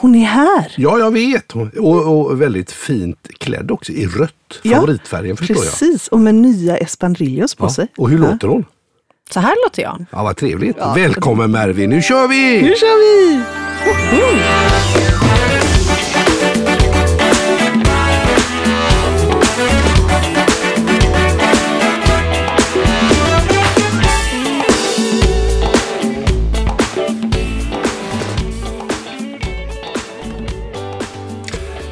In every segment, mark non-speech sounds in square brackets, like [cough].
Hon är här. Ja, jag vet. Hon- Och, och väldigt fint klädd också i rött. Ja, Favoritfärgen förstår jag. Precis, och med nya espadrillos på Ja. sig. Och hur Ja. låter hon? Så här låter jag. Ja, vad trevligt. Välkommen Mervi, nu kör vi! Nu kör vi!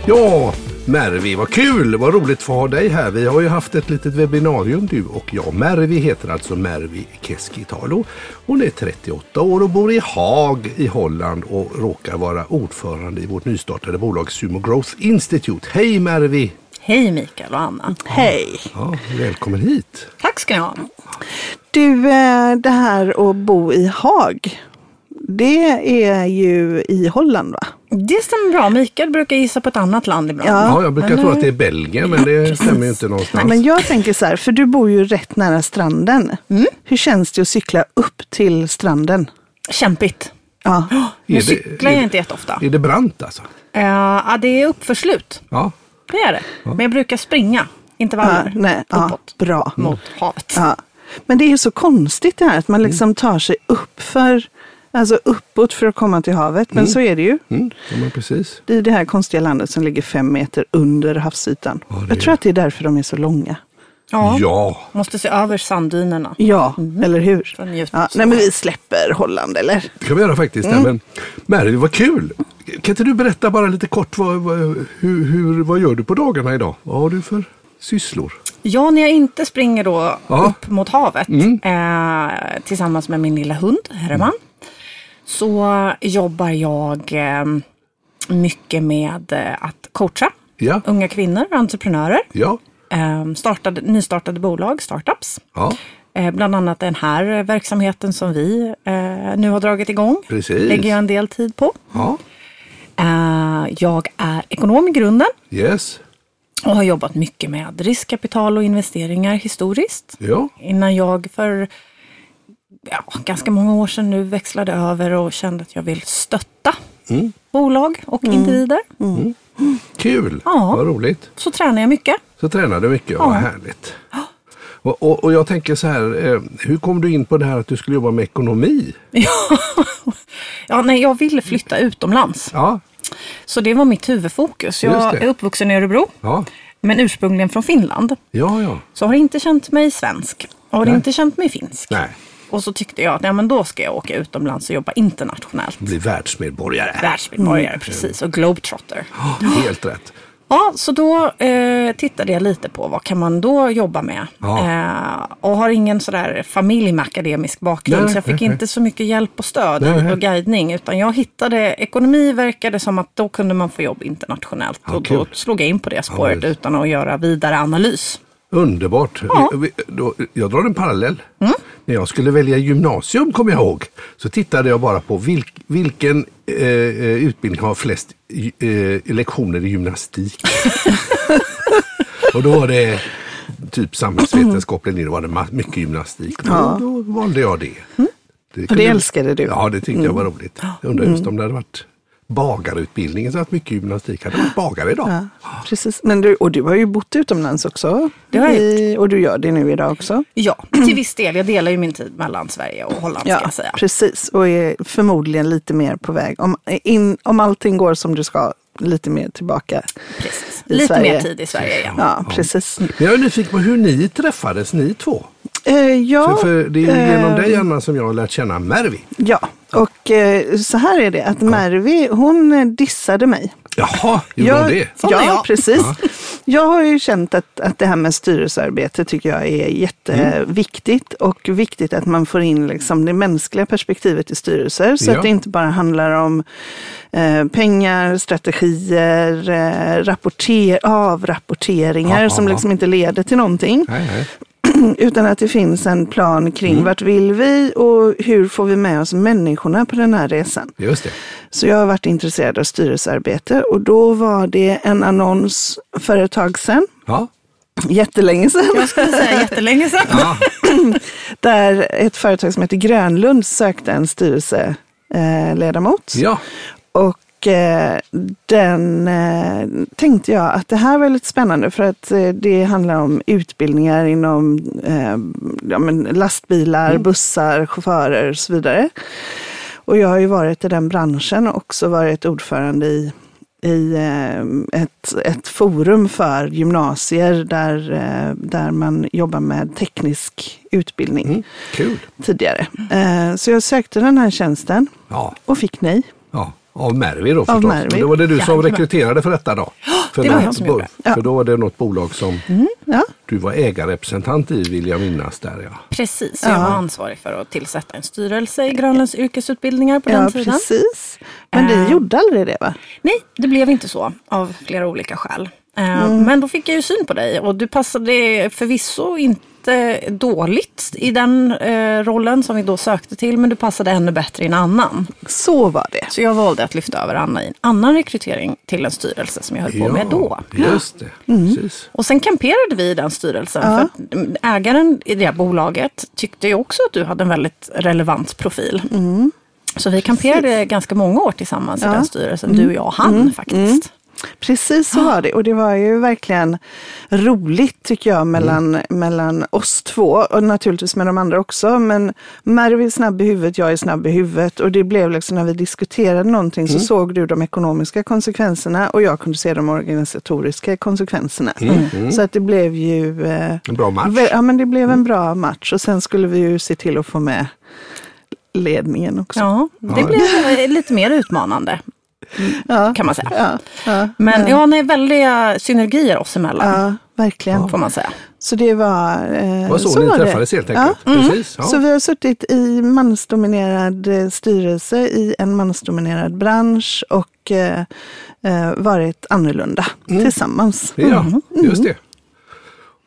Ja, Mervi, vad kul! Vad roligt att få ha dig här. Vi har ju haft ett litet webbinarium du och jag. Mervi heter alltså Mervi Keskitalo. Hon är 38 år och bor i Haag i Holland och råkar vara ordförande i vårt nystartade bolag Sumo Growth Institute. Hej Mervi! Hej Mikael och Anna. Hej! Ja, välkommen hit! Tack ska ni ha. Du, eh, det här att bo i Haag, det är ju i Holland va? Det stämmer bra. Mikael brukar gissa på ett annat land ibland. Ja. Ja, jag brukar tro att det är Belgien men det stämmer ju inte någonstans. Men jag tänker så här, för du bor ju rätt nära stranden. Hur känns det att cykla upp till stranden? Kämpigt. Ja, Nu det- cyklar jag det- inte jätteofta. Är det brant alltså? Uh, ja, det är uppförslut. Ja. Det är det. Men jag brukar springa intervaller ja nej, ja uppåt bra. mot havet. Ja. Men det är ju så konstigt det här att man liksom tar sig upp för, alltså uppåt för att komma till havet. Men så är det ju. Mm, ja men precis. Det är det här konstiga landet som ligger fem meter under havsytan. Ja, Jag tror att det är därför de är så långa. Ja. Ja. Måste se över sanddynerna. Ja, eller hur? Ja, nej, men vi släpper Holland, eller? Det kan vi göra faktiskt. Mm. Men Mary, vad kul! Kan inte du berätta bara lite kort vad, vad, hur, hur, vad gör du på dagarna idag? Vad har du för sysslor? Ja, när jag inte springer då Ja. upp mot havet eh, tillsammans med min lilla hund Herman så jobbar jag eh, mycket med eh, att coacha Ja, unga kvinnor, entreprenörer, ja, eh, startade, nystartade bolag, startups. ja. Eh, bland annat den här verksamheten som vi nu har dragit igång. Precis. lägger jag en del tid på. ja. Eh, jag är ekonom i grunden Yes, och har jobbat mycket med riskkapital och investeringar historiskt. ja, Innan jag för ja, ganska många år sedan nu växlade över och kände att jag vill stötta Mm. bolag och individer. kul! Ja. Vad roligt! Så tränar jag mycket. Så tränar du mycket, vad härligt. Och, och, och jag tänker så här, eh, hur kom du in på det här att du skulle jobba med ekonomi? [laughs] Ja, ja nej, jag ville flytta utomlands. Ja, Så det var mitt huvudfokus. Jag är uppvuxen i Örebro, ja, men ursprungligen från Finland. ja, ja. Så har inte känt mig svensk. Och har Nej. inte känt mig finsk. Nej, Och så tyckte jag att ja, men då ska jag åka utomlands och jobba internationellt. bli världsmedborgare. Världsmedborgare, precis. Och globetrotter. Ja, [gasps] helt rätt. Ja, så då eh, tittade jag lite på vad kan man då jobba med. Ja. Eh, och har ingen sådär familj med akademisk bakgrund. Nej, så jag fick nej, nej. inte så mycket hjälp och stöd Nej. och guidning. Utan jag hittade, ekonomi verkade som att då kunde man få jobb internationellt. Ja, och då kul. slog jag in på det spåret visst. utan att göra vidare analys. Underbart. Ja. Mm. Vi- vi- då- Jag drar en parallell. När jag skulle välja gymnasium, kommer jag ihåg, så tittade jag bara på vilk, vilken eh, eh, utbildning har flest eh, lektioner i gymnastik. [laughs] och då var det typ samhällsvetenskaplig linje, var det mycket gymnastik. Ja. Då, då valde jag det. det Och det älskade du? Ja, det tyckte jag var roligt. Jag undrar just om det hade varit bagarutbildningen så att mycket gymnastik hade varit bagare idag. Ja, precis. Men du, och du har ju bott utomlands också. Det har jag och du gör det nu idag också. Ja, till viss del. Jag delar ju min tid mellan Sverige och Holland ska jag säga. precis. Och är förmodligen lite mer på väg. Om, in, om allting går som du ska, lite mer tillbaka Precis. i Lite Sverige. mer tid i Sverige igen. Ja, precis. Men jag är nyfiken på hur ni träffades, ni två. Eh, ja, För, för det är ju genom eh, dig Anna som jag har lärt känna Mervi. Ja, och eh, så här är det att Mervi, hon eh, dissade mig. Jaha, gjorde hon det? Sån är ja, jag. precis. Jag har ju känt att, att det här med styrelsearbete tycker jag är jätteviktigt och viktigt att man får in liksom det mänskliga perspektivet i styrelser så Ja. att det inte bara handlar om eh, pengar, strategier, eh, rapporter, avrapporteringar Ja, som ja. liksom inte leder till någonting. Nej, nej. [clears throat] Utan att det finns en plan kring Mm. vart vill vi och hur får vi med oss människorna på den här resan. Just det. Så jag har varit intresserad av styrelsearbete och då var det en annons för ett tag sedan, Ja. jättelänge sedan, Jag skulle säga jättelänge sedan. Ja. [clears throat] där ett företag som heter Grönlund sökte en styrelseledamot. ja. Och den eh, tänkte jag att det här var lite spännande för att eh, det handlar om utbildningar inom eh, ja, lastbilar, Mm. bussar, chaufförer och så vidare. Och jag har ju varit i den branschen och också varit ordförande i, i eh, ett, ett forum för gymnasier där, eh, där man jobbar med teknisk utbildning Mm. Tidigare. Eh, så jag sökte den här tjänsten Ja, och fick nej. Ja. Av Mervi då förstås. Mervi. Men Då var det du som Jajamän. rekryterade för detta då? För det var något jag som gjorde. För då var det något bolag som Ja. du var ägarrepresentant i vill jag minnas där ja. Precis, jag var ansvarig för att tillsätta en styrelse i Grönlands yrkesutbildningar på Ja, den tiden. precis. Men Eh. du gjorde aldrig det va? Nej, det blev inte så av flera olika skäl. Eh, Mm. Men då fick jag ju syn på dig och du passade förvisso inte dåligt i den eh, rollen som vi då sökte till, men du passade ännu bättre i en annan. Så var det. Så jag valde att lyfta över Anna i en annan rekrytering till en styrelse som jag höll på med då. just det. Mm. Precis. Och sen kamperade vi i den styrelsen. För att ägaren i det bolaget tyckte ju också att du hade en väldigt relevant profil. Så vi kamperade ganska många år tillsammans i den styrelsen, du och jag och han faktiskt. Precis så var det. Och det var ju verkligen roligt tycker jag mellan, mellan oss två. Och naturligtvis med de andra också. Men Mervi är snabb i huvudet, jag är snabb i huvudet. Och det blev liksom när vi diskuterade någonting så såg du de ekonomiska konsekvenserna och jag kunde se de organisatoriska konsekvenserna. Så att det blev ju... Eh, En bra match. Vä- Ja, men det blev en bra match och sen skulle vi ju se till att få med ledningen också. Ja, det blev eh, lite mer utmanande Ja, kan man säga. ja, ja, Men ja, nej, väldiga synergier oss emellan, ja verkligen. får man säga. Så det var... Eh, Det var så, ni var det. träffades helt enkelt. Ja. Precis. Ja. Så vi har suttit i mansdominerad eh, styrelse i en mansdominerad bransch och eh, eh, varit annorlunda Mm. tillsammans. Ja, Mm. just det.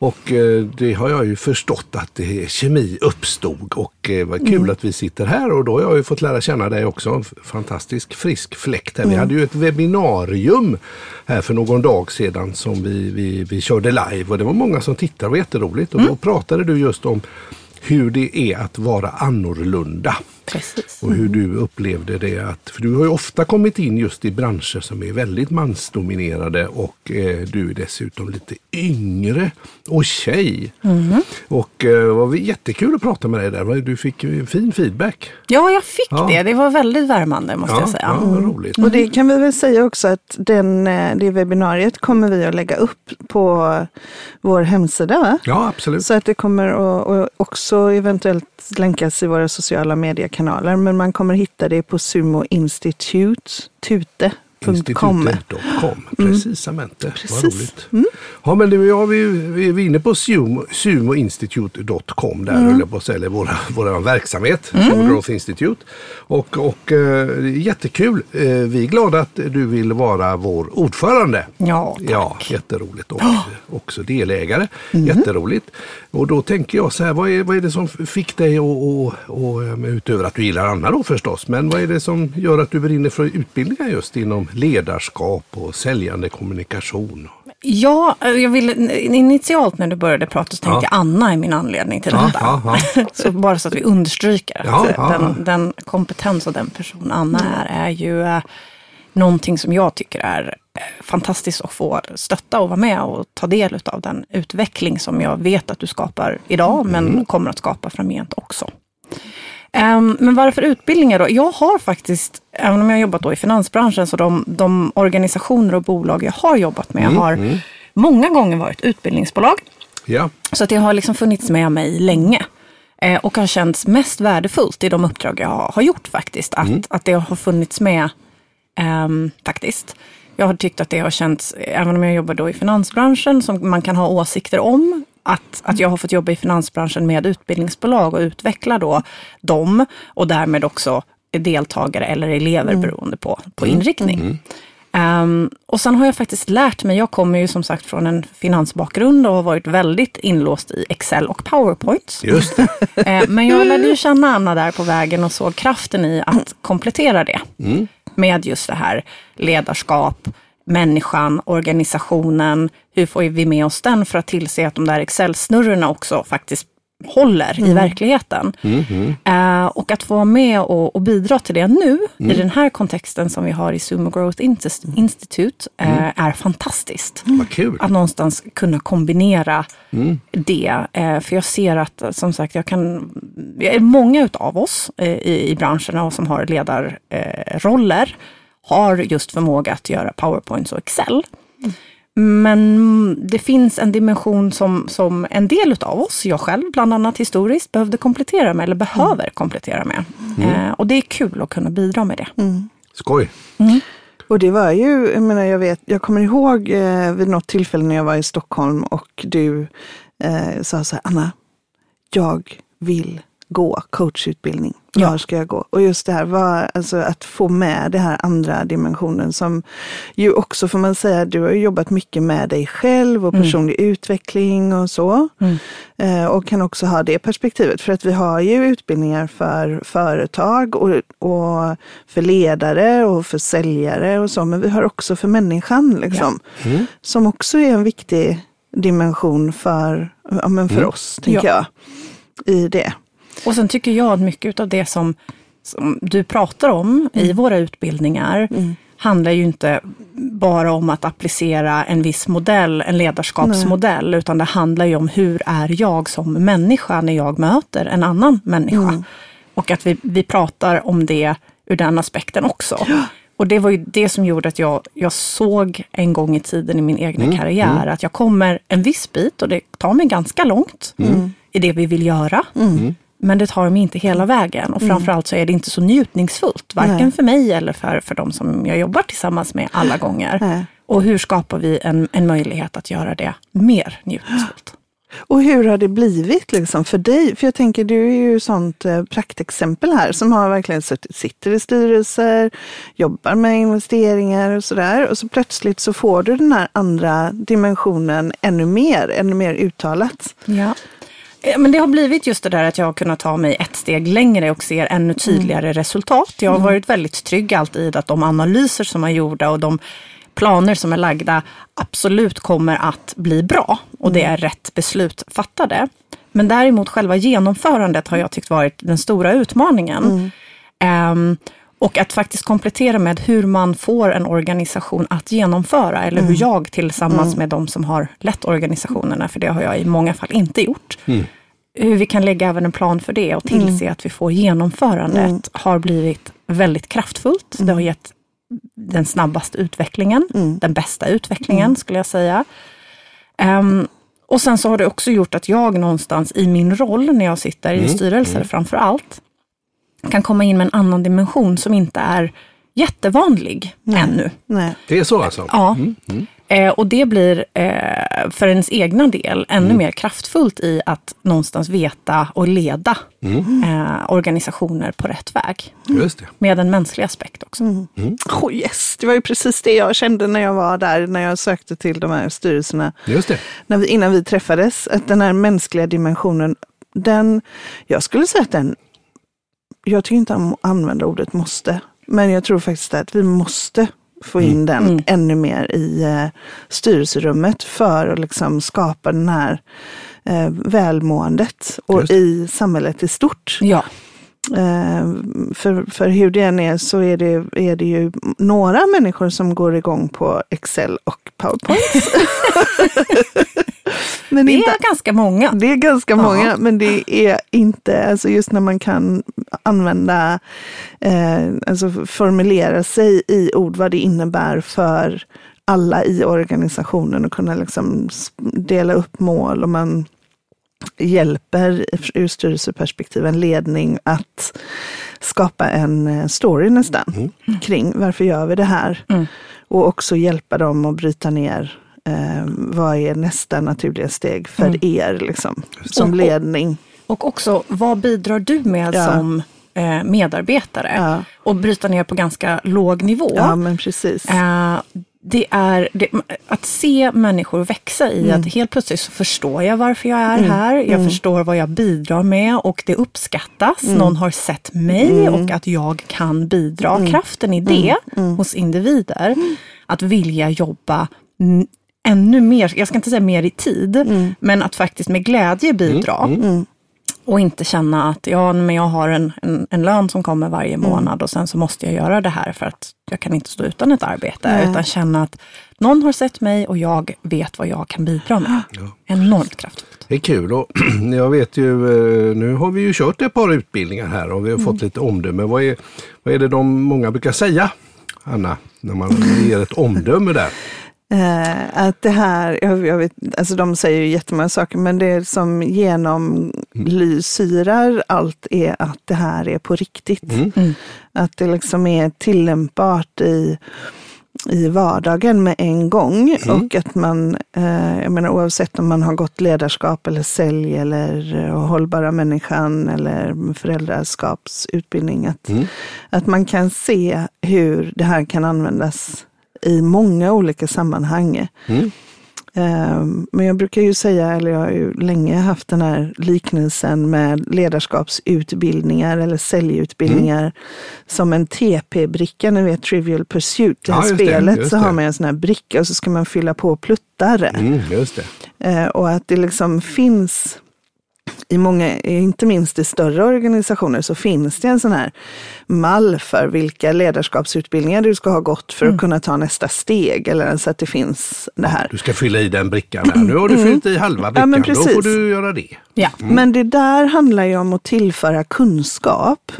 Och eh, det har jag ju förstått att det, kemi uppstod och eh, vad kul Mm. att vi sitter här och då har jag ju fått lära känna dig också. En fantastisk frisk fläkt här. Vi Mm. hade ju ett webbinarium här för någon dag sedan som vi, vi, vi körde live och det var många som tittade, det var jätteroligt. Och då Mm. pratade du just om hur det är att vara annorlunda. Precis. Och hur du upplevde det. Att, för du har ju ofta kommit in just i branscher som är väldigt mansdominerade och eh, du är dessutom lite yngre och tjej. Och eh, det var jättekul att prata med dig där. Du fick fin feedback. Ja, jag fick Ja. det. Det var väldigt värmande måste Ja, jag säga. ja, vad roligt. Och det kan vi väl säga också att den, eh, det webbinariet kommer vi att lägga upp på vår hemsida. Va? Ja, absolut. Så att det kommer att också eventuellt länkas i våra sociala kanaler, Men man kommer hitta det på Sumo Institute, TUTE, Institutet.com. Precisamente. Vad Precis. roligt. Ja, men det, ja, vi, vi är inne på sumo, sumoinstitute.com där höll jag på att våra, våra verksamhet, Sumo Growth Institute. Och, och eh, jättekul. Eh, vi är glada att du vill vara vår ordförande. Ja, tack. Ja, jätteroligt. Och också delägare. Jätteroligt. Och då tänker jag så här, vad är, vad är det som fick dig att, och, och, eh, utöver att du gillar Anna då förstås, men vad är det som gör att du brinner för utbildningar just inom ledarskap och säljande kommunikation? Ja, jag ville, initialt när du började prata så tänkte Ja. jag Anna är min anledning till detta. ja, ja. [laughs] så bara så att vi understryker att den, den kompetens och den person Anna är, är ju eh, någonting som jag tycker är eh, fantastiskt att få stötta och vara med och ta del av den utveckling som jag vet att du skapar idag, Mm. men kommer att skapa framgent också. Ehm, men varför utbildningar då? Jag har faktiskt, även om jag har jobbat då i finansbranschen, så de, de organisationer och bolag jag har jobbat med har många gånger varit utbildningsbolag. Ja, Så att det har liksom funnits med mig länge. Eh, och har känts mest värdefullt i de uppdrag jag har, har gjort faktiskt. Att, att det har funnits med ehm, faktiskt. Jag har tyckt att det har känts, även om jag jobbar då i finansbranschen, som man kan ha åsikter om, att, att jag har fått jobba i finansbranschen med utbildningsbolag och utveckla då dem och därmed också deltagare eller elever beroende på, på inriktning. Ehm, och sen har jag faktiskt lärt mig, jag kommer ju som sagt från en finansbakgrund och har varit väldigt inlåst i Excel och PowerPoint. just det. [laughs] Eh, Men jag lärde ju känna Anna där på vägen och såg kraften i att komplettera det med just det här ledarskap, människan, organisationen. Hur får vi med oss den för att tillse att de där Excel-snurrorna också faktiskt håller i verkligheten. Eh, och att få vara med och, och bidra till det nu, i den här kontexten som vi har i Sumo Growth Inst- Institute, eh, är fantastiskt. Kul. Att någonstans kunna kombinera det. Eh, för jag ser att, som sagt, jag kan... Många utav oss i, i branscherna och som har ledarroller roller har just förmåga att göra powerpoints och Excel. Men det finns en dimension som, som en del utav oss, jag själv bland annat historiskt, behövde komplettera med, eller behöver komplettera med. Eh, och det är kul att kunna bidra med det. Skoj. Och det var ju, jag menar jag vet, jag kommer ihåg eh, vid något tillfälle när jag var i Stockholm och du eh, sa så här, Anna, jag vill gå coachutbildning. Ja. Var ska jag gå? Och just det här var alltså att få med det här andra dimensionen som ju också får man säga, du har jobbat mycket med dig själv och personlig utveckling och så. Eh, och kan också ha det perspektivet för att vi har ju utbildningar för företag och, och för ledare och för säljare och så, men vi har också för människan liksom. Som också är en viktig dimension för, ja, men för oss, tänker Ja. jag, i det. Och sen tycker jag att mycket av det som, som du pratar om i våra utbildningar handlar ju inte bara om att applicera en viss modell, en ledarskapsmodell, utan det handlar ju om hur är jag som människa när jag möter en annan människa. Och att vi, vi pratar om det ur den aspekten också. Och det var ju det som gjorde att jag, jag såg en gång i tiden i min egna karriär att jag kommer en viss bit och det tar mig ganska långt i det vi vill göra. Men det tar mig inte hela vägen och framförallt så är det inte så njutningsfullt, varken Nej. för mig eller för, för de som jag jobbar tillsammans med alla gånger. Nej. Och hur skapar vi en, en möjlighet att göra det mer njutningsfullt? Och hur har det blivit liksom för dig? För jag tänker, du är ju sånt eh, praktexempel här som har verkligen suttit, sitter i styrelser, jobbar med investeringar och sådär. Och så plötsligt så får du den här andra dimensionen ännu mer, ännu mer uttalat. Ja. Eh, Men det har blivit just det där att jag har kunnat ta mig ett steg längre och ser ännu tydligare resultat. Jag har varit väldigt trygg alltid att de analyser som är gjorda och de planer som är lagda absolut kommer att bli bra och det är rätt beslut fattade. Men däremot själva genomförandet har jag tyckt varit den stora utmaningen. Ehm, och att faktiskt komplettera med hur man får en organisation att genomföra, eller hur jag tillsammans med de som har lett organisationerna, för det har jag i många fall inte gjort, hur vi kan lägga även en plan för det och tillse att vi får genomförandet har blivit väldigt kraftfullt. Det har gett den snabbaste utvecklingen, den bästa utvecklingen skulle jag säga. Ehm, och sen så har det också gjort att jag någonstans i min roll när jag sitter i styrelser framför allt, kan komma in med en annan dimension som inte är jättevanlig ännu. Nej. Det är så alltså? Ja. Eh, och det blir eh, för ens egna del ännu mer kraftfullt i att någonstans veta och leda eh, organisationer på rätt väg. Just det. Med en mänsklig aspekt också. Oh yes, det var ju precis det jag kände när jag var där, när jag sökte till de här styrelserna. Just det. när vi, innan vi träffades, att den här mänskliga dimensionen, den, jag skulle säga att den, jag tycker inte om att använda ordet måste, men jag tror faktiskt att vi måste få in den ännu mer i eh, styrelserummet för att liksom skapa den här eh, välmåendet och Just. i samhället i stort. Ja, för, för hur det än är så är det, är det ju några människor som går igång på Excel och PowerPoint. [laughs] Men det inte, är ganska många. det är ganska många, men det är inte, alltså just när man kan använda, eh, alltså formulera sig i ord vad det innebär för alla i organisationen och kunna liksom dela upp mål och man hjälper ur styrelseperspektiv en ledning att skapa en eh, story nästan kring varför gör vi det här? Och också hjälpa dem att bryta ner eh, vad är nästa naturliga steg för er liksom, som ledning. Och också, vad bidrar du med Ja. som eh, medarbetare? Ja. Och bryta ner på ganska låg nivå. Ja, men precis. Det är det, att se människor växa i Mm. att helt plötsligt så förstår jag varför jag är här. Jag Mm. förstår vad jag bidrar med och det uppskattas. Någon har sett mig Mm. och att jag kan bidra. Kraften i det Mm. hos individer, att vilja jobba ännu mer, jag ska inte säga mer i tid, Mm. men att faktiskt med glädje bidra. Och inte känna att ja, men jag har en, en, en lön som kommer varje Mm. månad och sen så måste jag göra det här för att jag kan inte stå utan ett arbete. Nej. Utan känna att någon har sett mig och jag vet vad jag kan bidra med. Enormt kraftfullt. Det är kul och [clears throat] jag vet ju, eh, nu har vi ju kört ett par utbildningar här och vi har fått lite omdöme. Vad är, vad är det de många brukar säga, Anna, när man ger ett omdöme där? [laughs] Eh, att det här, jag, jag vet, alltså de säger ju jättemånga saker, men det som genomlysyrar allt är att det här är på riktigt. Att det liksom är tillämpbart i, i vardagen med en gång. Och att man, eh, jag menar oavsett om man har gått ledarskap eller sälj eller eh, hållbara människan eller föräldraskapsutbildning. Att, att man kan se hur det här kan användas i många olika sammanhang. Ehm, Men jag brukar ju säga, eller jag har ju länge haft den här liknelsen med ledarskapsutbildningar eller säljutbildningar som en TP-bricka, ni vet Trivial Pursuit, det här Ja, det, spelet, just så har det. man en sån här bricka och så ska man fylla på pluttar. Mm, just det. Eh, och att det liksom finns i många, inte minst i större organisationer, så finns det en sån här mall för vilka ledarskapsutbildningar du ska ha gått för att kunna ta nästa steg. Eller så att det finns det här. Du ska fylla i den brickan här. Nu har du fyllt i halva brickan, men då får du göra det. Ja. Men det där handlar ju om att tillföra kunskap.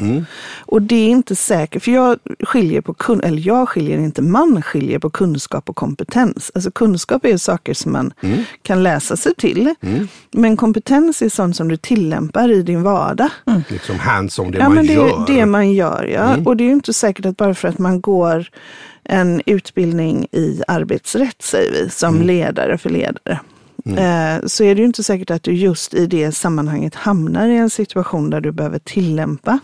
Och det är inte säkert, för jag skiljer på, kun, eller jag skiljer inte, man skiljer på kunskap och kompetens. Alltså kunskap är saker som man kan läsa sig till. Men kompetens är sånt som du tillämpar i din vardag. Liksom hands on det Ja, man men det gör. Mm. är det man gör, ja. Och det är ju inte säkert att bara för att man går en utbildning i arbetsrätt, säger vi, som Mm. ledare för ledare. Eh, så är det ju inte säkert att du just i det sammanhanget hamnar i en situation där du behöver tillämpa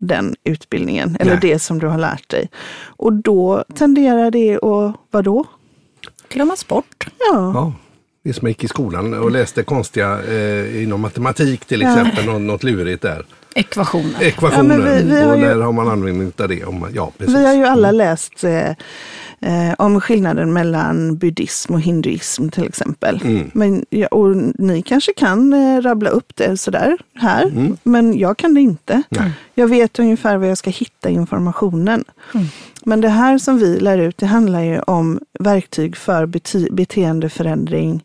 den utbildningen eller Nej. det som du har lärt dig. Och då tenderar det att, vadå? Glömmas bort. Ja, Ja, vi som gick i skolan och läste konstiga eh, inom matematik till exempel, något, något lurigt där. Ekvationer. Ekvationer, Ja, vi- vi har och ju- när har man användning av det? Om, ja, precis. Vi har ju alla läst eh, eh, om skillnaden mellan buddhism och hinduism till exempel. Men, ja, och ni kanske kan eh, rabbla upp det sådär här, men jag kan det inte. Nej. Jag vet ungefär var jag ska hitta informationen. Men det här som vi lär ut, det handlar ju om verktyg för bety- beteendeförändring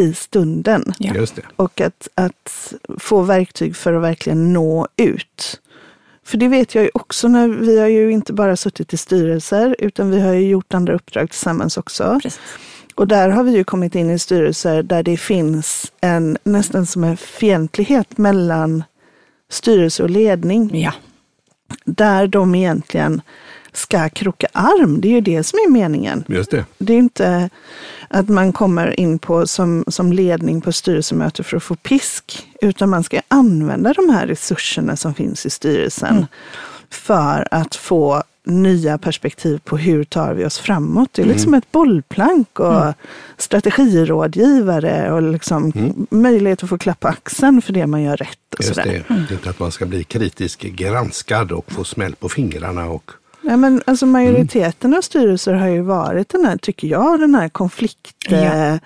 i stunden. Ja. Just det. Och att, att få verktyg för att verkligen nå ut. För det vet jag ju också när vi har ju inte bara suttit i styrelser utan vi har ju gjort andra uppdrag tillsammans också. Precis. Och där har vi ju kommit in i styrelser där det finns en nästan som en fientlighet mellan styrelse och ledning. Ja. Där de egentligen ska kroka arm. Det är ju det som är meningen. Just det. Det är inte att man kommer in på som, som ledning på styrelsemöte för att få pisk, utan man ska använda de här resurserna som finns i styrelsen för att få nya perspektiv på hur tar vi oss framåt. Det är liksom ett bollplank och strategirådgivare och liksom möjlighet att få klapp på axeln för det man gör rätt. Och Just sådär. det. är Inte att man ska bli kritisk granskad och få smäll på fingrarna. Och, Ja, men alltså majoriteten av styrelser har ju varit den här, tycker jag, den här konflikt... Ja. eh,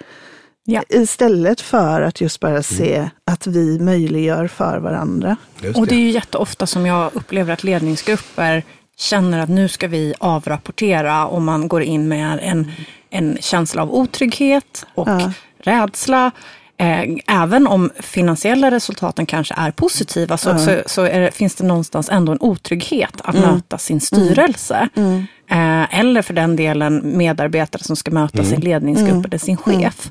Ja. Istället för att just bara se att vi möjliggör för varandra. just Och det är det. ju jätteofta som jag upplever att ledningsgrupper känner att nu ska vi avrapportera och man går in med en, en känsla av otrygghet och Ja. rädsla. Eh, även om finansiella resultaten kanske är positiva så, så, så är det, finns det någonstans ändå en otrygghet att möta sin styrelse. Eh, eller för den delen medarbetare som ska möta sin ledningsgrupp eller sin chef.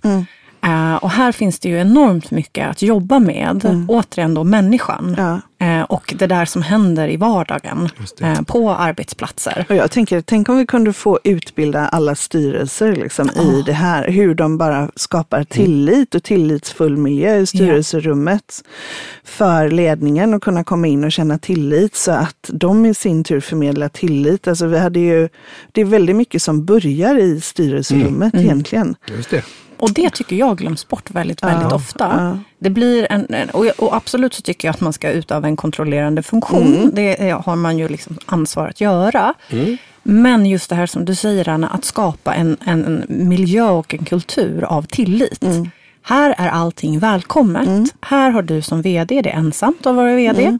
Eh, och här finns det ju enormt mycket att jobba med. Återigen då människan. Ja. Eh, och det där som händer i vardagen eh, på arbetsplatser. Och jag tänker, tänk om vi kunde få utbilda alla styrelser liksom, i det här. Hur de bara skapar tillit och tillitsfull miljö i styrelserummet för ledningen och kunna komma in och känna tillit så att de i sin tur förmedlar tillit. Alltså vi hade ju, det är väldigt mycket som börjar i styrelserummet egentligen. Just det. Och det tycker jag glöms bort väldigt, väldigt Ja, ofta. ja. Det blir en, och, och absolut så tycker jag att man ska utöva en kontrollerande funktion. Mm. Det har man ju liksom ansvar att göra. Men just det här som du säger Anna, att skapa en, en, en miljö och en kultur av tillit. Mm. här är allting välkommet. Här har du som VD, det är ensamt att vara VD,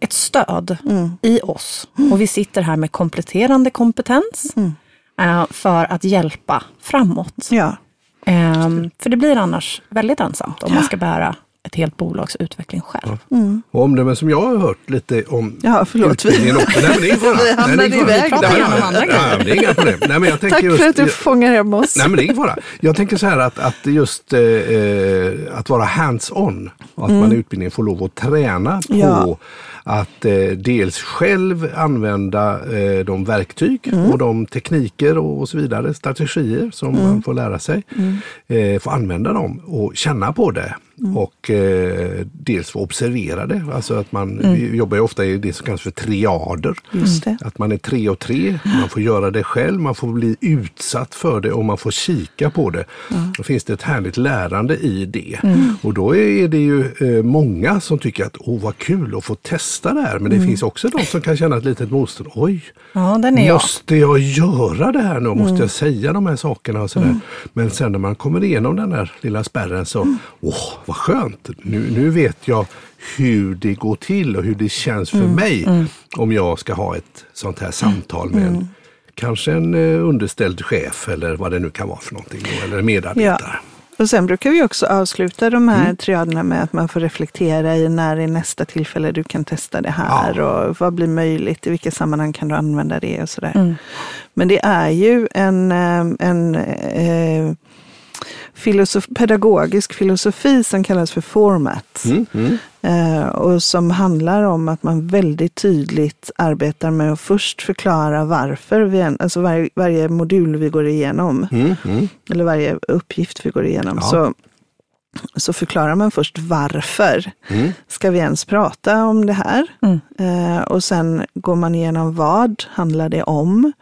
ett stöd i oss. Och vi sitter här med kompletterande kompetens eh, för att hjälpa framåt. Ja. Ehm, för det blir annars väldigt ensamt om man ska bära ett helt bolags utveckling själv. Och omdömen som jag har hört lite om Ja, förlåt. utbildningen också. Nej, men det är ingen fara. [laughs] Vi Nej, det är ingen fara. Vi pratar Nej, gärna om nej, andra grejer. nej, Det är inga problem. Nej, men jag tänker Tack just, för att du fångar hem oss. Nej men det är ingen fara. Jag tänker så här att, att just eh, eh, att vara hands-on. Att man i utbildningen får lov att träna på Ja. Att eh, dels själv använda eh, de verktyg och de tekniker och, och så vidare, strategier som man får lära sig. Eh, få använda dem och känna på det. Och eh, dels få observera det. Alltså att man, vi jobbar ju ofta i det som kallas för triader. Att man är tre och tre, man får göra det själv, man får bli utsatt för det och man får kika på det. Då finns det ett härligt lärande i det. Och då är det ju eh, många som tycker att åh vad kul att få testa det här. Men det finns också de som kan känna ett litet motstånd. Oj, Ja, är jag. måste jag göra det här nu? Måste jag säga de här sakerna? Och sådär. Men sen när man kommer igenom den här lilla spärren så, åh vad skönt! Nu, nu vet jag hur det går till och hur det känns för mig om jag ska ha ett sånt här samtal med en, kanske en eh, underställd chef eller vad det nu kan vara för någonting. Eller medarbetare. Och sen brukar vi också avsluta de här triaderna med att man får reflektera i när är nästa tillfälle du kan testa det här och vad blir möjligt, i vilka sammanhang kan du använda det och sådär. Men det är ju en, eh, en eh, filosof, pedagogisk filosofi som kallas för format. Mm, mm, Eh, och som handlar om att man väldigt tydligt arbetar med att först förklara varför, vi, alltså varje, varje modul vi går igenom, mm, mm. eller varje uppgift vi går igenom, Ja. så, så förklarar man först varför Mm. ska vi ens prata om det här? Mm. Eh, och sen går man igenom vad handlar det om?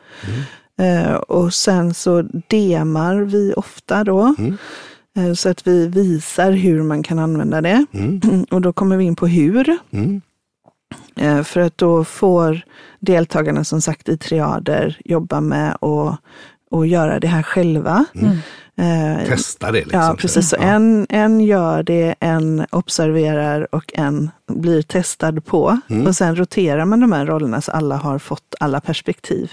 Eh, och sen så demar vi ofta då. Mm. eh, Så att vi visar hur man kan använda det. Mm. [clears throat] Och då kommer vi in på hur. Mm. Eh, För att då får deltagarna som sagt i triader jobba med att och göra det här själva. Eh, Testa det. Liksom, Ja, precis. Så Ja. en, en gör det, en observerar och en blir testad på. Mm. Och sen roterar man de här rollerna så alla har fått alla perspektiv.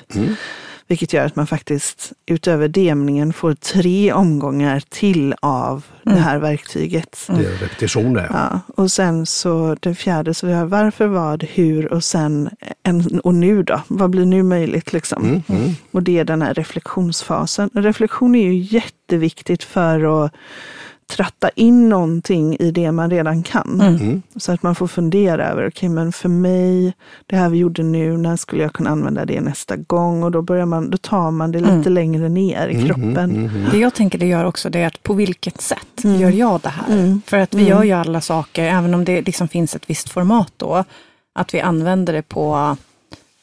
Mm. Vilket gör att man faktiskt utöver demningen får tre omgångar till av det här verktyget. Det är repetition där. Ja, och sen så det fjärde, så vi har varför, vad, hur och sen en, och nu då? Vad blir nu möjligt liksom? Mm, mm. Och det är den här reflektionsfasen. Reflektion är ju jätteviktigt för att tratta in någonting i det man redan kan. Mm. Så att man får fundera över, okej men för mig, det här vi gjorde nu, när skulle jag kunna använda det nästa gång? Och då, börjar man, då tar man det lite längre ner i kroppen. Det jag tänker det gör också det är att på vilket sätt Mm. gör jag det här? För att vi gör ju alla saker, även om det liksom finns ett visst format då, att vi använder det på,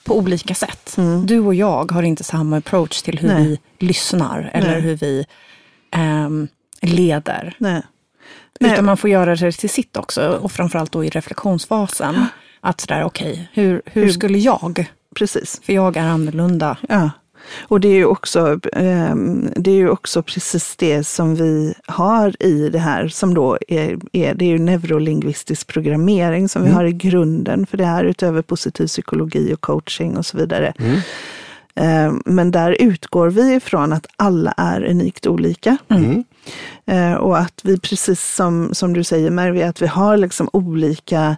på olika sätt. Du och jag har inte samma approach till hur Mm. Nej. vi lyssnar eller Nej. hur vi ehm, leder. Nej. Nej. Utan man får göra det till sitt också och framförallt då i reflektionsfasen. Att sådär, okej, hur, hur Hur- skulle jag? Precis. För jag är annorlunda. Ja. Och det är, ju också, ehm, det är ju också precis det som vi har i det här som då är, är det är ju neurolingvistisk programmering som vi har i grunden för det här utöver positiv psykologi och coaching och så vidare. Ehm, Men där utgår vi ifrån att alla är unikt olika. Mm. Eh, Och att vi precis som, som du säger Mervi, att vi har liksom olika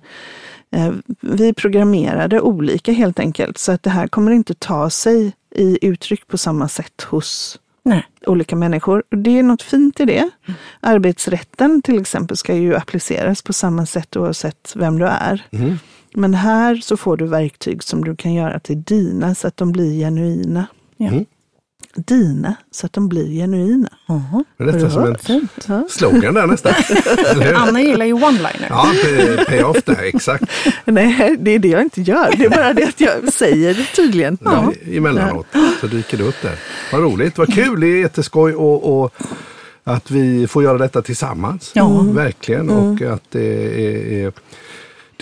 eh, vi är programmerade olika helt enkelt. Så att det här kommer inte ta sig i uttryck på samma sätt hos Nej. olika människor. Och Det är något fint i det. Arbetsrätten till exempel ska ju appliceras på samma sätt oavsett vem du är. Mm. Men här så får du verktyg som du kan göra till dina så att de blir genuina. Ja. Mm. Dina så att de blir genuina. Jaha. Det är nästan som en Fint. Ja. slogan där nästan. [laughs] Anna gillar ju one-liner. Ja, pay- pay-off där, exakt. Nej, det är det jag inte gör. Det är bara det att jag säger det tydligen. Ja. Emellanåt så dyker det upp där. Vad roligt, vad kul, det är jätteskoj och, och att vi får göra detta tillsammans. Ja. Verkligen. Och att det är, är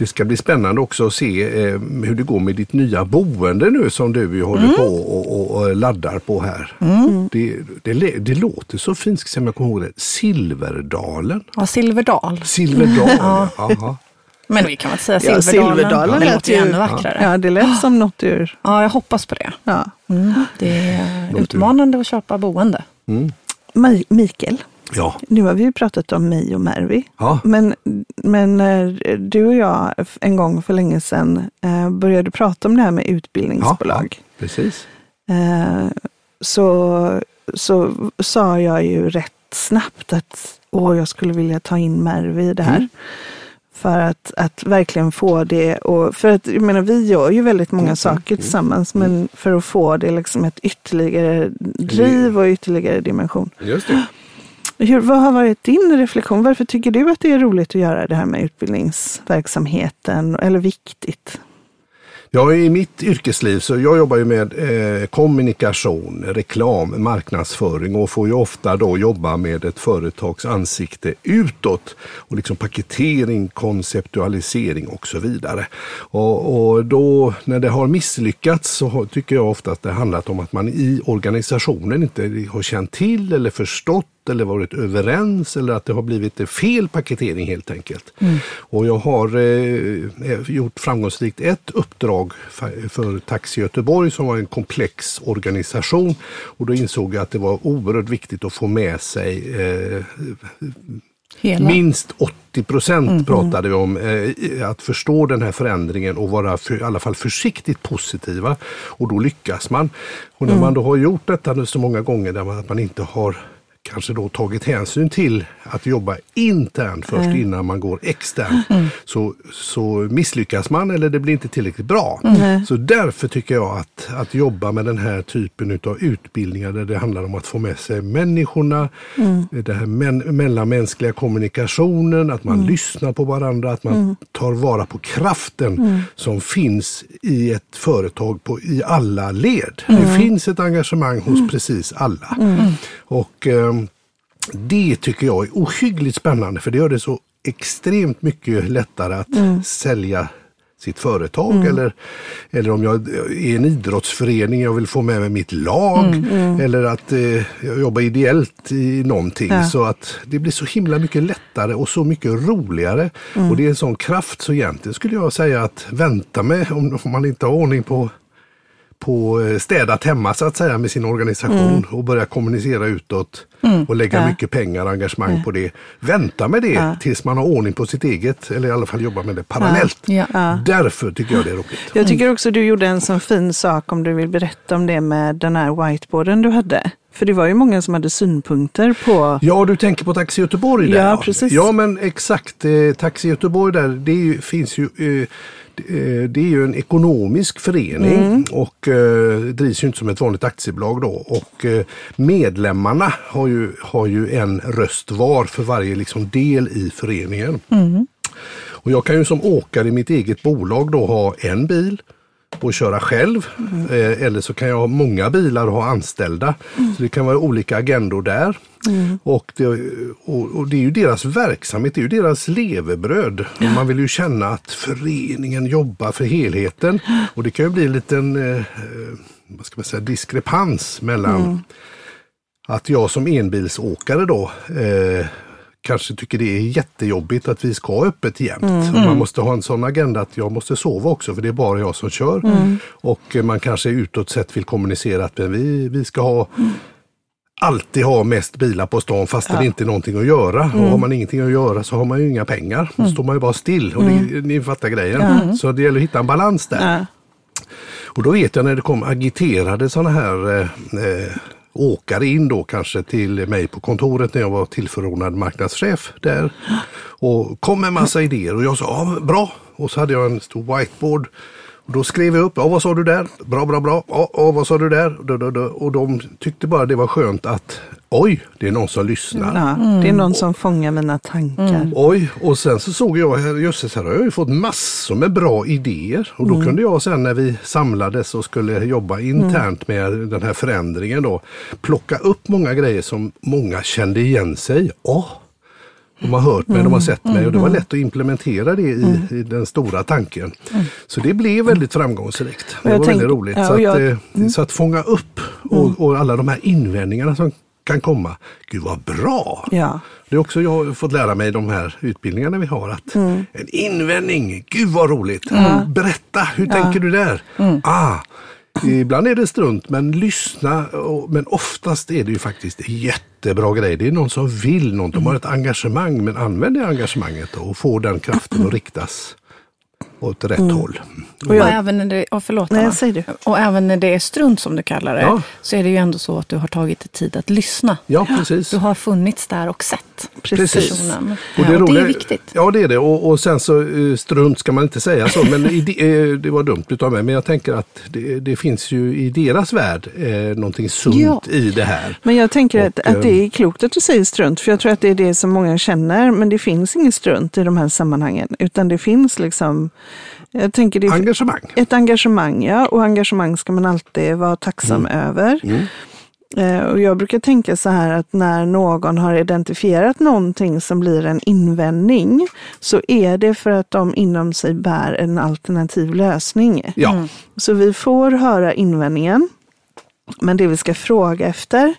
Det ska bli spännande också att se eh, hur det går med ditt nya boende nu som du ju håller på och, och, och laddar på här. Det, det, lä- det låter så fint, ska jag jag kommer ihåg det. Silverdalen. Ja, Silverdal. Silverdalen, [laughs] ja. Men vi kan väl säga Ja, Silverdalen. Silverdalen det lät låter ju ännu vackrare. Ja. Ja, det lät som något ur... jag hoppas på det. Ja. Mm. Det är utmanande att köpa boende. Mi- Mikael, Ja. nu har vi ju pratat om mig och Mervi. Ja. Men, men eh, du och jag en gång för länge sedan eh, började prata om det här med utbildningsbolag. ja, precis. Eh, så, så sa jag ju rätt snabbt att åh, jag skulle vilja ta in Mervi i det här. Mm. För att, att verkligen få det. Och för att, jag menar, vi gör ju väldigt Mm, många saker tillsammans, men för att få det liksom ett ytterligare driv och ytterligare dimension. Just det. Hur, vad har varit din reflektion? Varför tycker du att det är roligt att göra det här med utbildningsverksamheten, eller viktigt? Ja, i mitt yrkesliv så jag jobbar ju med eh, kommunikation, reklam, marknadsföring och får ju ofta då jobba med ett företags ansikte utåt och liksom paketering, konceptualisering och så vidare. Och, och då när det har misslyckats så har, tycker jag ofta att det handlat om att man i organisationen inte har känt till eller förstått eller varit överens eller att det har blivit fel paketering helt enkelt. Och jag har eh, gjort framgångsrikt ett uppdrag för, för Taxi Göteborg som var en komplex organisation och då insåg jag att det var oerhört viktigt att få med sig eh, Hela. Minst 80 procent pratade vi om eh, att förstå den här förändringen och vara för, i alla fall försiktigt positiva. Och då lyckas man. Och när man då har gjort detta nu så många gånger där man, att man inte har kanske då tagit hänsyn till att jobba internt först innan man går externt. Så, så misslyckas man eller det blir inte tillräckligt bra. Så därför tycker jag att, att jobba med den här typen av utbildningar där det handlar om att få med sig människorna, det här men, mellanmänskliga kommunikationen, att man lyssnar på varandra, att man tar vara på kraften som finns i ett företag på, i alla led. Det finns ett engagemang hos precis alla. Och ehm, det tycker jag är ohyggligt spännande för det gör det så extremt mycket lättare att sälja sitt företag eller, eller om jag är en idrottsförening, jag vill få med mig mitt lag eller att eh, jag jobbar ideellt i någonting. Ja. Så att det blir så himla mycket lättare och så mycket roligare. Och det är en sån kraft så egentligen skulle jag säga att vänta med om, om man inte har ordning på på eh, städat hemma så att säga med sin organisation och börja kommunicera utåt och lägga Ja. mycket pengar och engagemang på det. Vänta med det Ja. tills man har ordning på sitt eget eller i alla fall jobba med det parallellt. Ja. Ja. Därför tycker jag det är roligt. Jag tycker också du gjorde en sån fin sak om du vill berätta om det med den här whiteboarden du hade. För det var ju många som hade synpunkter på... Ja, du tänker på Taxi Göteborg där. Ja, precis. Ja, men exakt. Eh, Taxi Göteborg där, det är ju, finns ju eh, det- eh, det är ju en ekonomisk förening Mm. och eh, drivs ju inte som ett vanligt aktiebolag då. Och eh, medlemmarna har ju, har ju en röst var för varje liksom del i föreningen. Och jag kan ju som åkare i mitt eget bolag då ha en bil och köra själv. Eh, eller så kan jag ha många bilar och ha anställda. Så det kan vara olika agendor där. Och, det, och, och det är ju deras verksamhet, det är ju deras levebröd. Och man vill ju känna att föreningen jobbar för helheten. Och det kan ju bli en liten eh, eh, vad ska man säga, diskrepans mellan att jag som enbilsåkare då eh, kanske tycker det är jättejobbigt att vi ska ha öppet jämt. Och Man måste ha en sån agenda att jag måste sova också för det är bara jag som kör. Och eh, man kanske utåt sett vill kommunicera att vi, vi ska ha alltid ha mest bilar på stan fast det inte är någonting att göra. Och har man ingenting att göra så har man ju inga pengar. Då står man ju bara still. Och det, ni fattar grejen. Så det gäller att hitta en balans där. Ja. Och då vet jag när det kom agiterade sådana här eh, eh, åkare in då kanske till mig på kontoret när jag var tillförordnad marknadschef där. Och kom med massa idéer och jag sa ja, bra. Och så hade jag en stor whiteboard. Och då skrev jag upp, ja vad sa du där? Bra, bra, bra. Ja, ja vad sa du där? Och de tyckte bara det var skönt att oj, det är någon som lyssnar. Ja, Det är någon som fångar mina tankar. Oj, och sen så såg jag, här, jösses här har jag ju fått massor med bra idéer. Och då kunde jag sen när vi samlades och skulle jobba internt med den här förändringen då, plocka upp många grejer som många kände igen sig. Åh, De har hört mig, de har sett mig och det var lätt att implementera det i, i den stora tanken. Så det blev väldigt framgångsrikt. Det jag var tänk- väldigt roligt. ja, så, och att, jag- eh, så att fånga upp och, och alla de här invändningarna som kan komma. Gud vad bra! Ja. Det är också jag har fått lära mig i de här utbildningarna vi har att en invändning, gud vad roligt! Berätta, hur tänker du där? Ah, ibland är det strunt men lyssna, men oftast är det ju faktiskt jättebra grej. Det är någon som vill något, de har ett engagemang men använd det engagemanget och få den kraften att riktas åt rätt håll. Och, jag- även när det, oh, förlåt, Nej, du. och även när det är strunt som du kallar det, Ja. så är det ju ändå så att du har tagit dig tid att lyssna. Ja, precis. Du har funnits där och sett Precis. personen. Och det, Ja, och det är viktigt. Ja, det är det. Och, och sen så eh, strunt ska man inte säga så, men i, de- eh, det var dumt utav mig. Men jag tänker att det, det finns ju i deras värld eh, någonting sunt Ja. i det här. Men jag tänker att, Och, att det är klokt att du säger strunt, för jag tror att det är det som många känner, men det finns ingen strunt i de här sammanhangen, utan det finns liksom, jag tänker det är Engagemang. ett engagemang, ja, och engagemang ska man alltid vara tacksam över. Eh, Och jag brukar tänka så här att när någon har identifierat någonting som blir en invändning, så är det för att de inom sig bär en alternativ lösning. Ja, Så vi får höra invändningen. Men det vi ska fråga efter,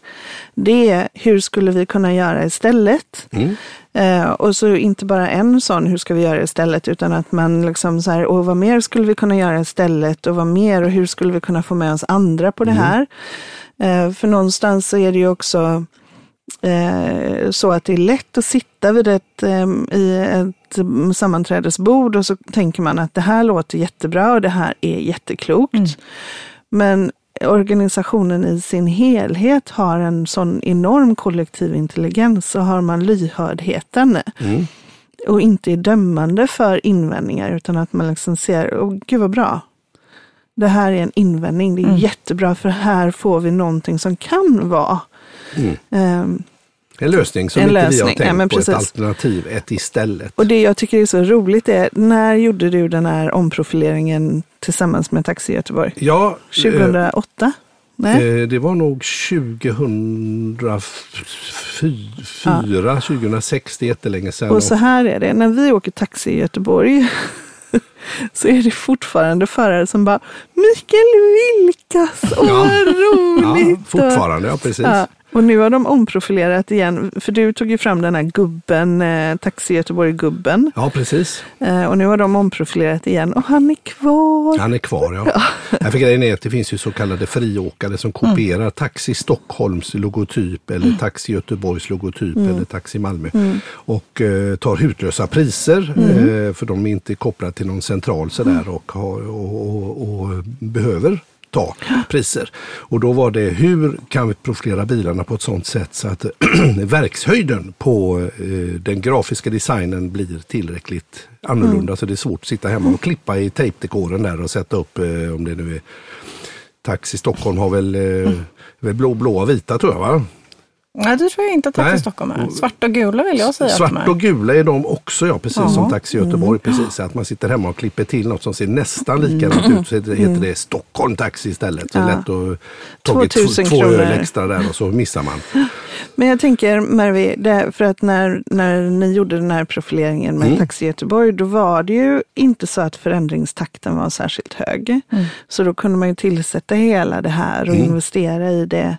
det är hur skulle vi kunna göra istället? Mm. Eh, och så inte bara en sån, hur ska vi göra istället? Utan att man liksom så här, och vad mer skulle vi kunna göra istället? Och vad mer? Och hur skulle vi kunna få med oss andra på det här? Eh, för någonstans så är det ju också eh, så att det är lätt att sitta vid ett, eh, i ett sammanträdesbord och så tänker man att det här låter jättebra och det här är jätteklokt. Men organisationen i sin helhet har en sån enorm kollektiv intelligens så har man lyhördheten Mm. och inte är dömande för invändningar utan att man liksom ser, åh gud vad bra. Det här är en invändning, det är jättebra för här får vi någonting som kan vara. Ehm, en lösning som En inte vi har lösning, tänkt ja, men på. Ett alternativ, ett istället. och det jag tycker är så roligt är, när gjorde du den här omprofileringen tillsammans med Taxi Göteborg? Ja, eh, 2008? Nej? Eh, Det var nog 2004, 2006, det är jättelänge sedan. Och så här är det, när vi åker taxi i Göteborg [laughs] så är det fortfarande förare som bara Mikael Vilkas, åh Ja. vad roligt! ja, fortfarande, ja precis. Ja, och nu har de omprofilerat igen, för du tog ju fram den här gubben, eh, Taxi Göteborg-gubben. Ja, precis. Eh, och nu har de omprofilerat igen och han är kvar. Han är kvar, ja. [laughs] ja. För grejen är att det finns ju så kallade friåkare som kopierar Taxi Stockholms logotyp eller Taxi Göteborgs logotyp eller Taxi Malmö. Och eh, tar hutlösa priser eh, för de är inte kopplade till någon central sådär och, har, och, och, och behöver ta priser. Och då var det hur kan vi profilera bilarna på ett sådant sätt så att [clears throat] verkshöjden på eh, den grafiska designen blir tillräckligt annorlunda så det är svårt att sitta hemma och klippa i tejpdekoren där och sätta upp eh, om det nu är Taxi Stockholm har väl, eh, väl blå, blåa, vita tror jag va? Nej, det tror jag inte att Taxi Nej. Stockholm är. Svarta och gula vill jag säga att de Svart är. och gula är de också, ja precis Ja. som Taxi Göteborg. Precis, att man sitter hemma och klipper till något som ser nästan likadant ut. Så heter det Stockholm Taxi istället. Så Ja. lätt att tagit 2000 två, två öl extra där och så missar man. [laughs] Men jag tänker, Mervi, för att när, när ni gjorde den här profileringen med Mm. Taxi Göteborg, då var det ju inte så att förändringstakten var särskilt hög. Så då kunde man ju tillsätta hela det här och Mm. investera i det.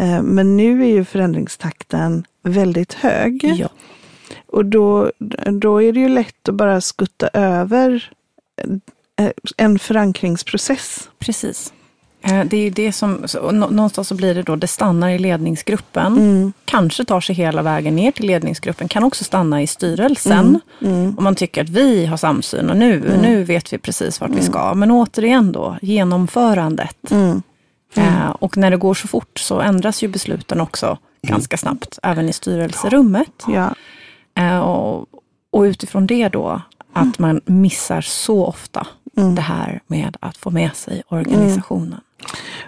Eh, Men nu är ju förändringstakten väldigt hög. Ja. Och då, då är det ju lätt att bara skutta över eh, en förankringsprocess. Precis. Eh, Det är det som, så någonstans så blir det då, det stannar i ledningsgruppen. Mm. Kanske tar sig hela vägen ner till ledningsgruppen, kan också stanna i styrelsen. Mm. Om man tycker att vi har samsyn och nu, nu vet vi precis vart vi ska. Men återigen då, genomförandet. Mm. Eh, och när det går så fort så ändras ju besluten också ganska snabbt, även i styrelserummet. Ja. Eh, och, och utifrån det då, att man missar så ofta det här med att få med sig organisationen.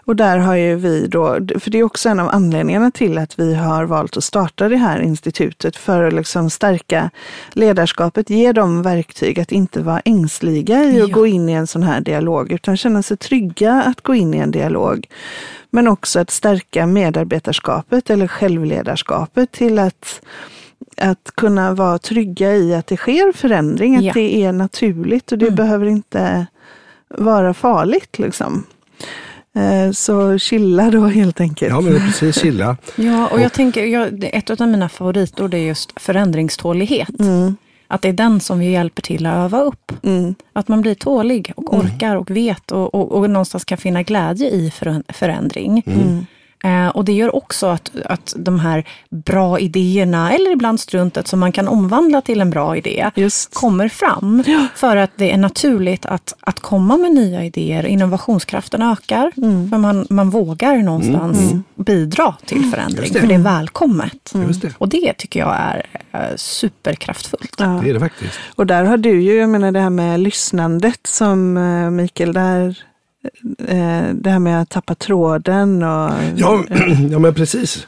Och där har ju vi då, för det är också en av anledningarna till att vi har valt att starta det här institutet för att liksom stärka ledarskapet, ge dem verktyg att inte vara ängsliga i att Ja. gå in i en sån här dialog, utan känna sig trygga att gå in i en dialog. Men också att stärka medarbetarskapet eller självledarskapet till att att kunna vara trygga i att det sker förändring, att Ja. det är naturligt och det Mm. behöver inte vara farligt. Liksom. Eh, Så chilla då helt enkelt. Ja, men precis. Chilla. [laughs] Ja, och jag tänker, jag, ett av mina favoritord är just förändringstålighet. Mm, Att det är den som vi hjälper till att öva upp. mm, Att man blir tålig och Mm. orkar och vet och, och, och någonstans kan finna glädje i förä- förändring. Mm. Eh, och det gör också att, att de här bra idéerna, eller ibland struntet som man kan omvandla till en bra idé, Just. kommer fram. För att det är naturligt att, att komma med nya idéer. Innovationskraften ökar. Mm. För man, man vågar någonstans bidra till förändring. Just det. För det är välkommet. Just det. Och det tycker jag är eh, superkraftfullt. Ja. Det är det faktiskt. Och där har du ju, jag menar det här med lyssnandet som eh, Mikael, där, det här med att tappa tråden och... Ja, [clears throat] ja men precis.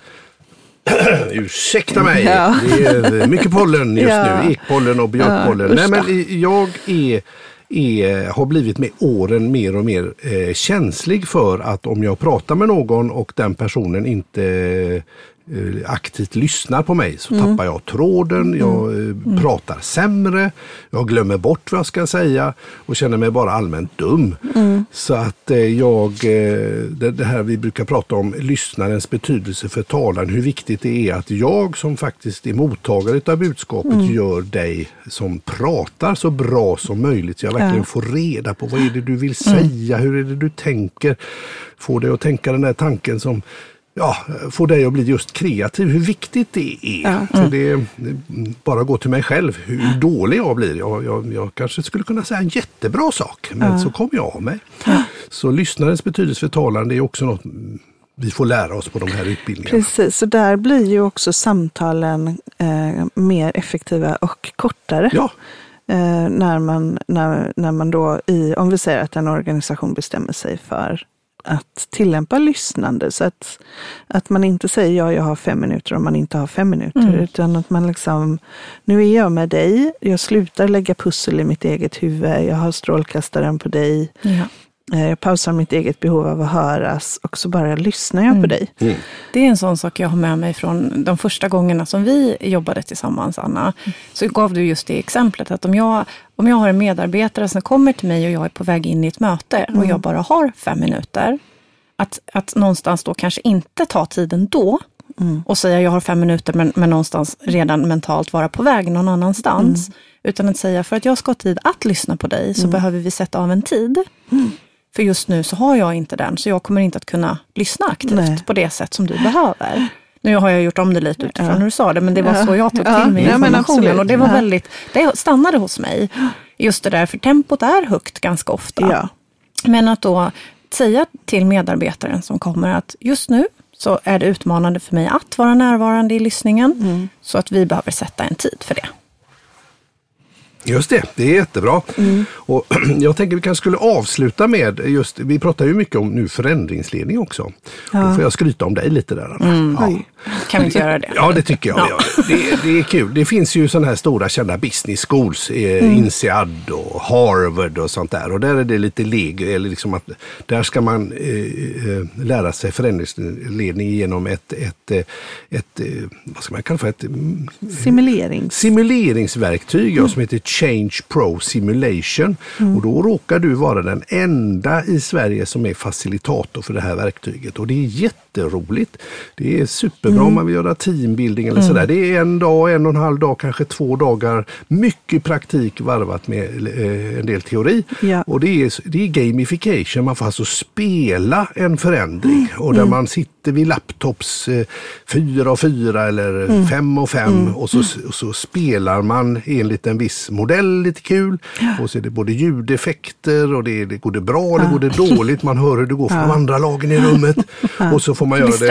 [clears throat] Ursäkta mig, Ja. det är mycket pollen just Ja. nu. Ekpollen och björkpollen. Ja, Nej, men jag är, är, har blivit med åren mer och mer eh, känslig för att om jag pratar med någon och den personen inte eh, aktivt lyssnar på mig så Mm. tappar jag tråden, jag eh, pratar sämre, jag glömmer bort vad jag ska säga och känner mig bara allmänt dum. Mm. Så att eh, jag, eh, det, här vi brukar prata om, lyssnarens betydelse för talan, hur viktigt det är att jag som faktiskt är mottagare av budskapet Mm. gör dig som pratar så bra som möjligt. Så jag verkligen Ja. Mm. får reda på vad är det du vill säga, hur är det du tänker. Få dig att tänka den där tanken som ja, får dig att bli just kreativ, hur viktigt det är. Ja. Så det, bara gå till mig själv, hur dålig jag blir. Jag, jag, jag kanske skulle kunna säga en jättebra sak, men så kommer jag av mig. Så lyssnarens betydelse för talan, det är också något mm, vi får lära oss på de här utbildningarna. Precis, så där blir ju också samtalen eh, mer effektiva och kortare. Ja, Eh, när, man, när, när man då, i, om vi säger att en organisation bestämmer sig för att tillämpa lyssnande. Så att, att man inte säger ja, jag har fem minuter om man inte har fem minuter. Mm. Utan att man liksom, nu är jag med dig, jag slutar lägga pussel i mitt eget huvud, jag har strålkastaren på dig. Ja. Eh, Jag pausar mitt eget behov av att höras och så bara lyssnar jag på dig. Det är en sån sak jag har med mig från de första gångerna som vi jobbade tillsammans, Anna. Så gav du just det exemplet att om jag, om jag har en medarbetare som kommer till mig och jag är på väg in i ett möte och jag bara har fem minuter, att, att någonstans då kanske inte ta tiden då och säga jag har fem minuter men, men någonstans redan mentalt vara på väg någon annanstans. Utan att säga för att jag ska ha tid att lyssna på dig så behöver vi sätta av en tid. För just nu så har jag inte den, så jag kommer inte att kunna lyssna aktivt Nej. på det sätt som du behöver. Nu har jag gjort om det lite utifrån Ja. hur du sa det, men det var Ja. så jag tog Ja. till mig Ja, informationen. absolut. och det var Ja. väldigt, det stannade hos mig. Just det där, för tempot är högt ganska ofta. Ja. Men att då säga till medarbetaren som kommer att just nu så är det utmanande för mig att vara närvarande i lyssningen. Mm. Så att vi behöver sätta en tid för det. Just det, det är jättebra. Och [clears throat] jag tänker vi kanske skulle avsluta med just, vi pratar ju mycket om nu förändringsledning också. Då får jag skryta om dig lite där. Anna. Ja. Kan vi inte göra det? [laughs] Ja, det tycker jag. Ja. Det, det är kul. Det finns ju sådana här stora kända business schools, eh, INSEAD och Harvard och sånt där. Och där är det lite leg, eller liksom att där ska man eh, eh, lära sig förändringsledning genom ett, ett, eh, ett, eh, vad ska man kalla för, ett mm, Simulerings. simuleringsverktyg ja, som heter Change Pro Simulation. Och då råkar du vara den enda i Sverige som är facilitator för det här verktyget. Och det är jätteroligt. Det är superbra om man vill göra teambuilding eller sådär. Det är en dag, en och en halv dag, kanske två dagar. Mycket praktik varvat med eh, en del teori. Ja. Och det är, det är gamification. Man får alltså spela en förändring. Och där man sitter vid laptops eh, fyra och fyra eller fem och fem. Och, så, och så spelar man enligt en viss modell lite kul. Och så är det både ljudeffekter och det, är, det går det bra eller går det dåligt. Man hör hur det går för de andra lagen i rummet. Och så får man göra det.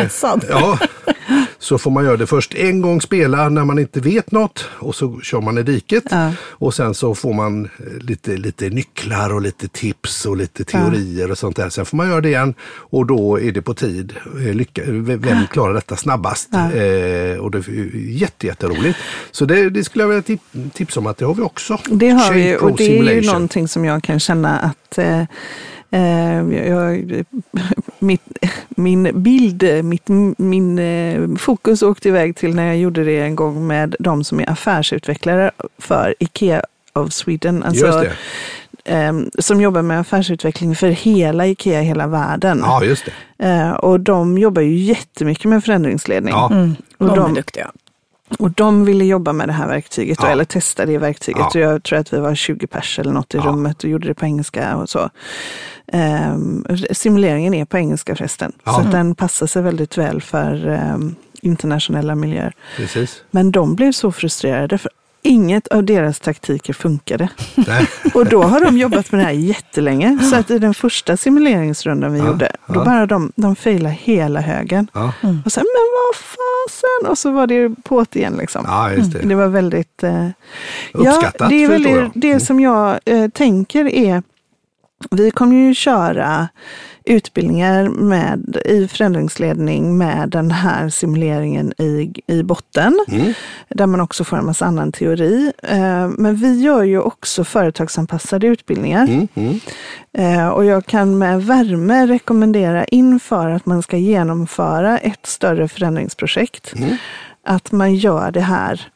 Ja, [laughs] så får man göra det först en gång spela när man inte vet något och så kör man i diket. Ja. Och sen så får man eh, lite, lite nycklar och lite tips och lite teorier och sånt där. Sen får man göra det igen och då är det på tid. Eh, Lycka, v- vem klarar detta snabbast? Ja. Eh, och det är jätte, jätteroligt. Så det, det skulle jag vilja tip- tipsa om att det har vi också. Det har vi Shape Pro och det är ju någonting som jag kan känna att eh, Eh, jag, [laughs] mitt, [laughs] min bild, mitt, min eh, fokus åkte iväg till när jag gjorde det en gång med de som är affärsutvecklare för IKEA of Sweden. Alltså, eh, som jobbar med affärsutveckling för hela IKEA i hela världen. Ja, just det. Eh, och de jobbar ju jättemycket med förändringsledning. Ja. Mm. Och de, de är duktiga. Och de ville jobba med det här verktyget, ja. eller testa det verktyget. Ja. Och jag tror att vi var 20 pers eller något i ja. rummet och gjorde det på engelska och så. Um, simuleringen är på engelska förresten, så den passar sig väldigt väl för um, internationella miljöer. Precis. Men de blev så frustrerade för Inget av deras taktiker funkade. [laughs] och då har de jobbat med det här jättelänge. Så att i den första simuleringsrundan vi ja, gjorde, då ja. bara de, de failade hela högen. Ja. Mm. Och sen, men vad fasen! Och så var det på igen liksom. Det. det. var väldigt... Eh, Uppskattat, ja, det är väl det, det som jag eh, tänker är, vi kommer ju köra utbildningar med, i förändringsledning med den här simuleringen i, i botten. Mm. Där man också får en massa annan teori. Eh, men vi gör ju också företagsanpassade utbildningar. Mm. Mm. Eh, och jag kan med värme rekommendera inför att man ska genomföra ett större förändringsprojekt. Mm. Att man gör det här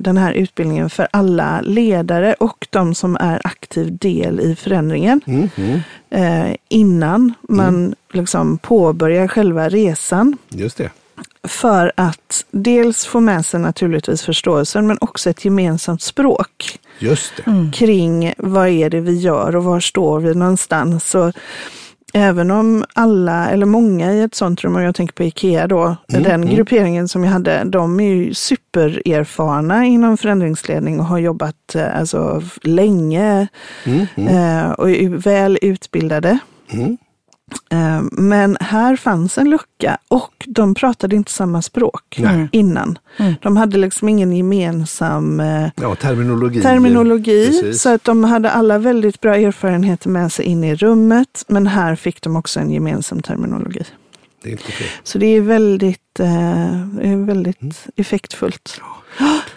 den här utbildningen för alla ledare och de som är aktiv del i förändringen. Mm, mm. Eh, innan man mm. liksom påbörjar själva resan. Just det. För att dels få med sig naturligtvis förståelsen men också ett gemensamt språk. Just det. Kring vad är det vi gör och var står vi någonstans. Och även om alla, eller många i ett sånt rum, och jag tänker på Ikea då, mm, den mm. grupperingen som jag hade, de är ju supererfarna inom förändringsledning och har jobbat eh, alltså, länge mm, mm. eh, och är väl utbildade. Mm. Eh, men här fanns en lucka och de pratade inte samma språk Nej. innan. Mm. De hade liksom ingen gemensam eh, ja, terminologi. terminologi så att de hade alla väldigt bra erfarenheter med sig in i rummet. Men här fick de också en gemensam terminologi. Det är inte fel. Så det är väldigt, eh, väldigt mm. effektfullt.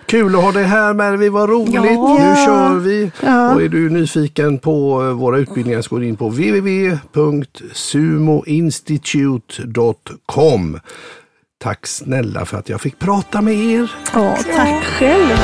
Kul att ha dig här Mervi, vad roligt. Ja. Nu kör vi. Ja. Och är du nyfiken på eh, våra utbildningar så gå in på www.sumoinstitute.com. Tack snälla för att jag fick prata med er. Ja, tack själv.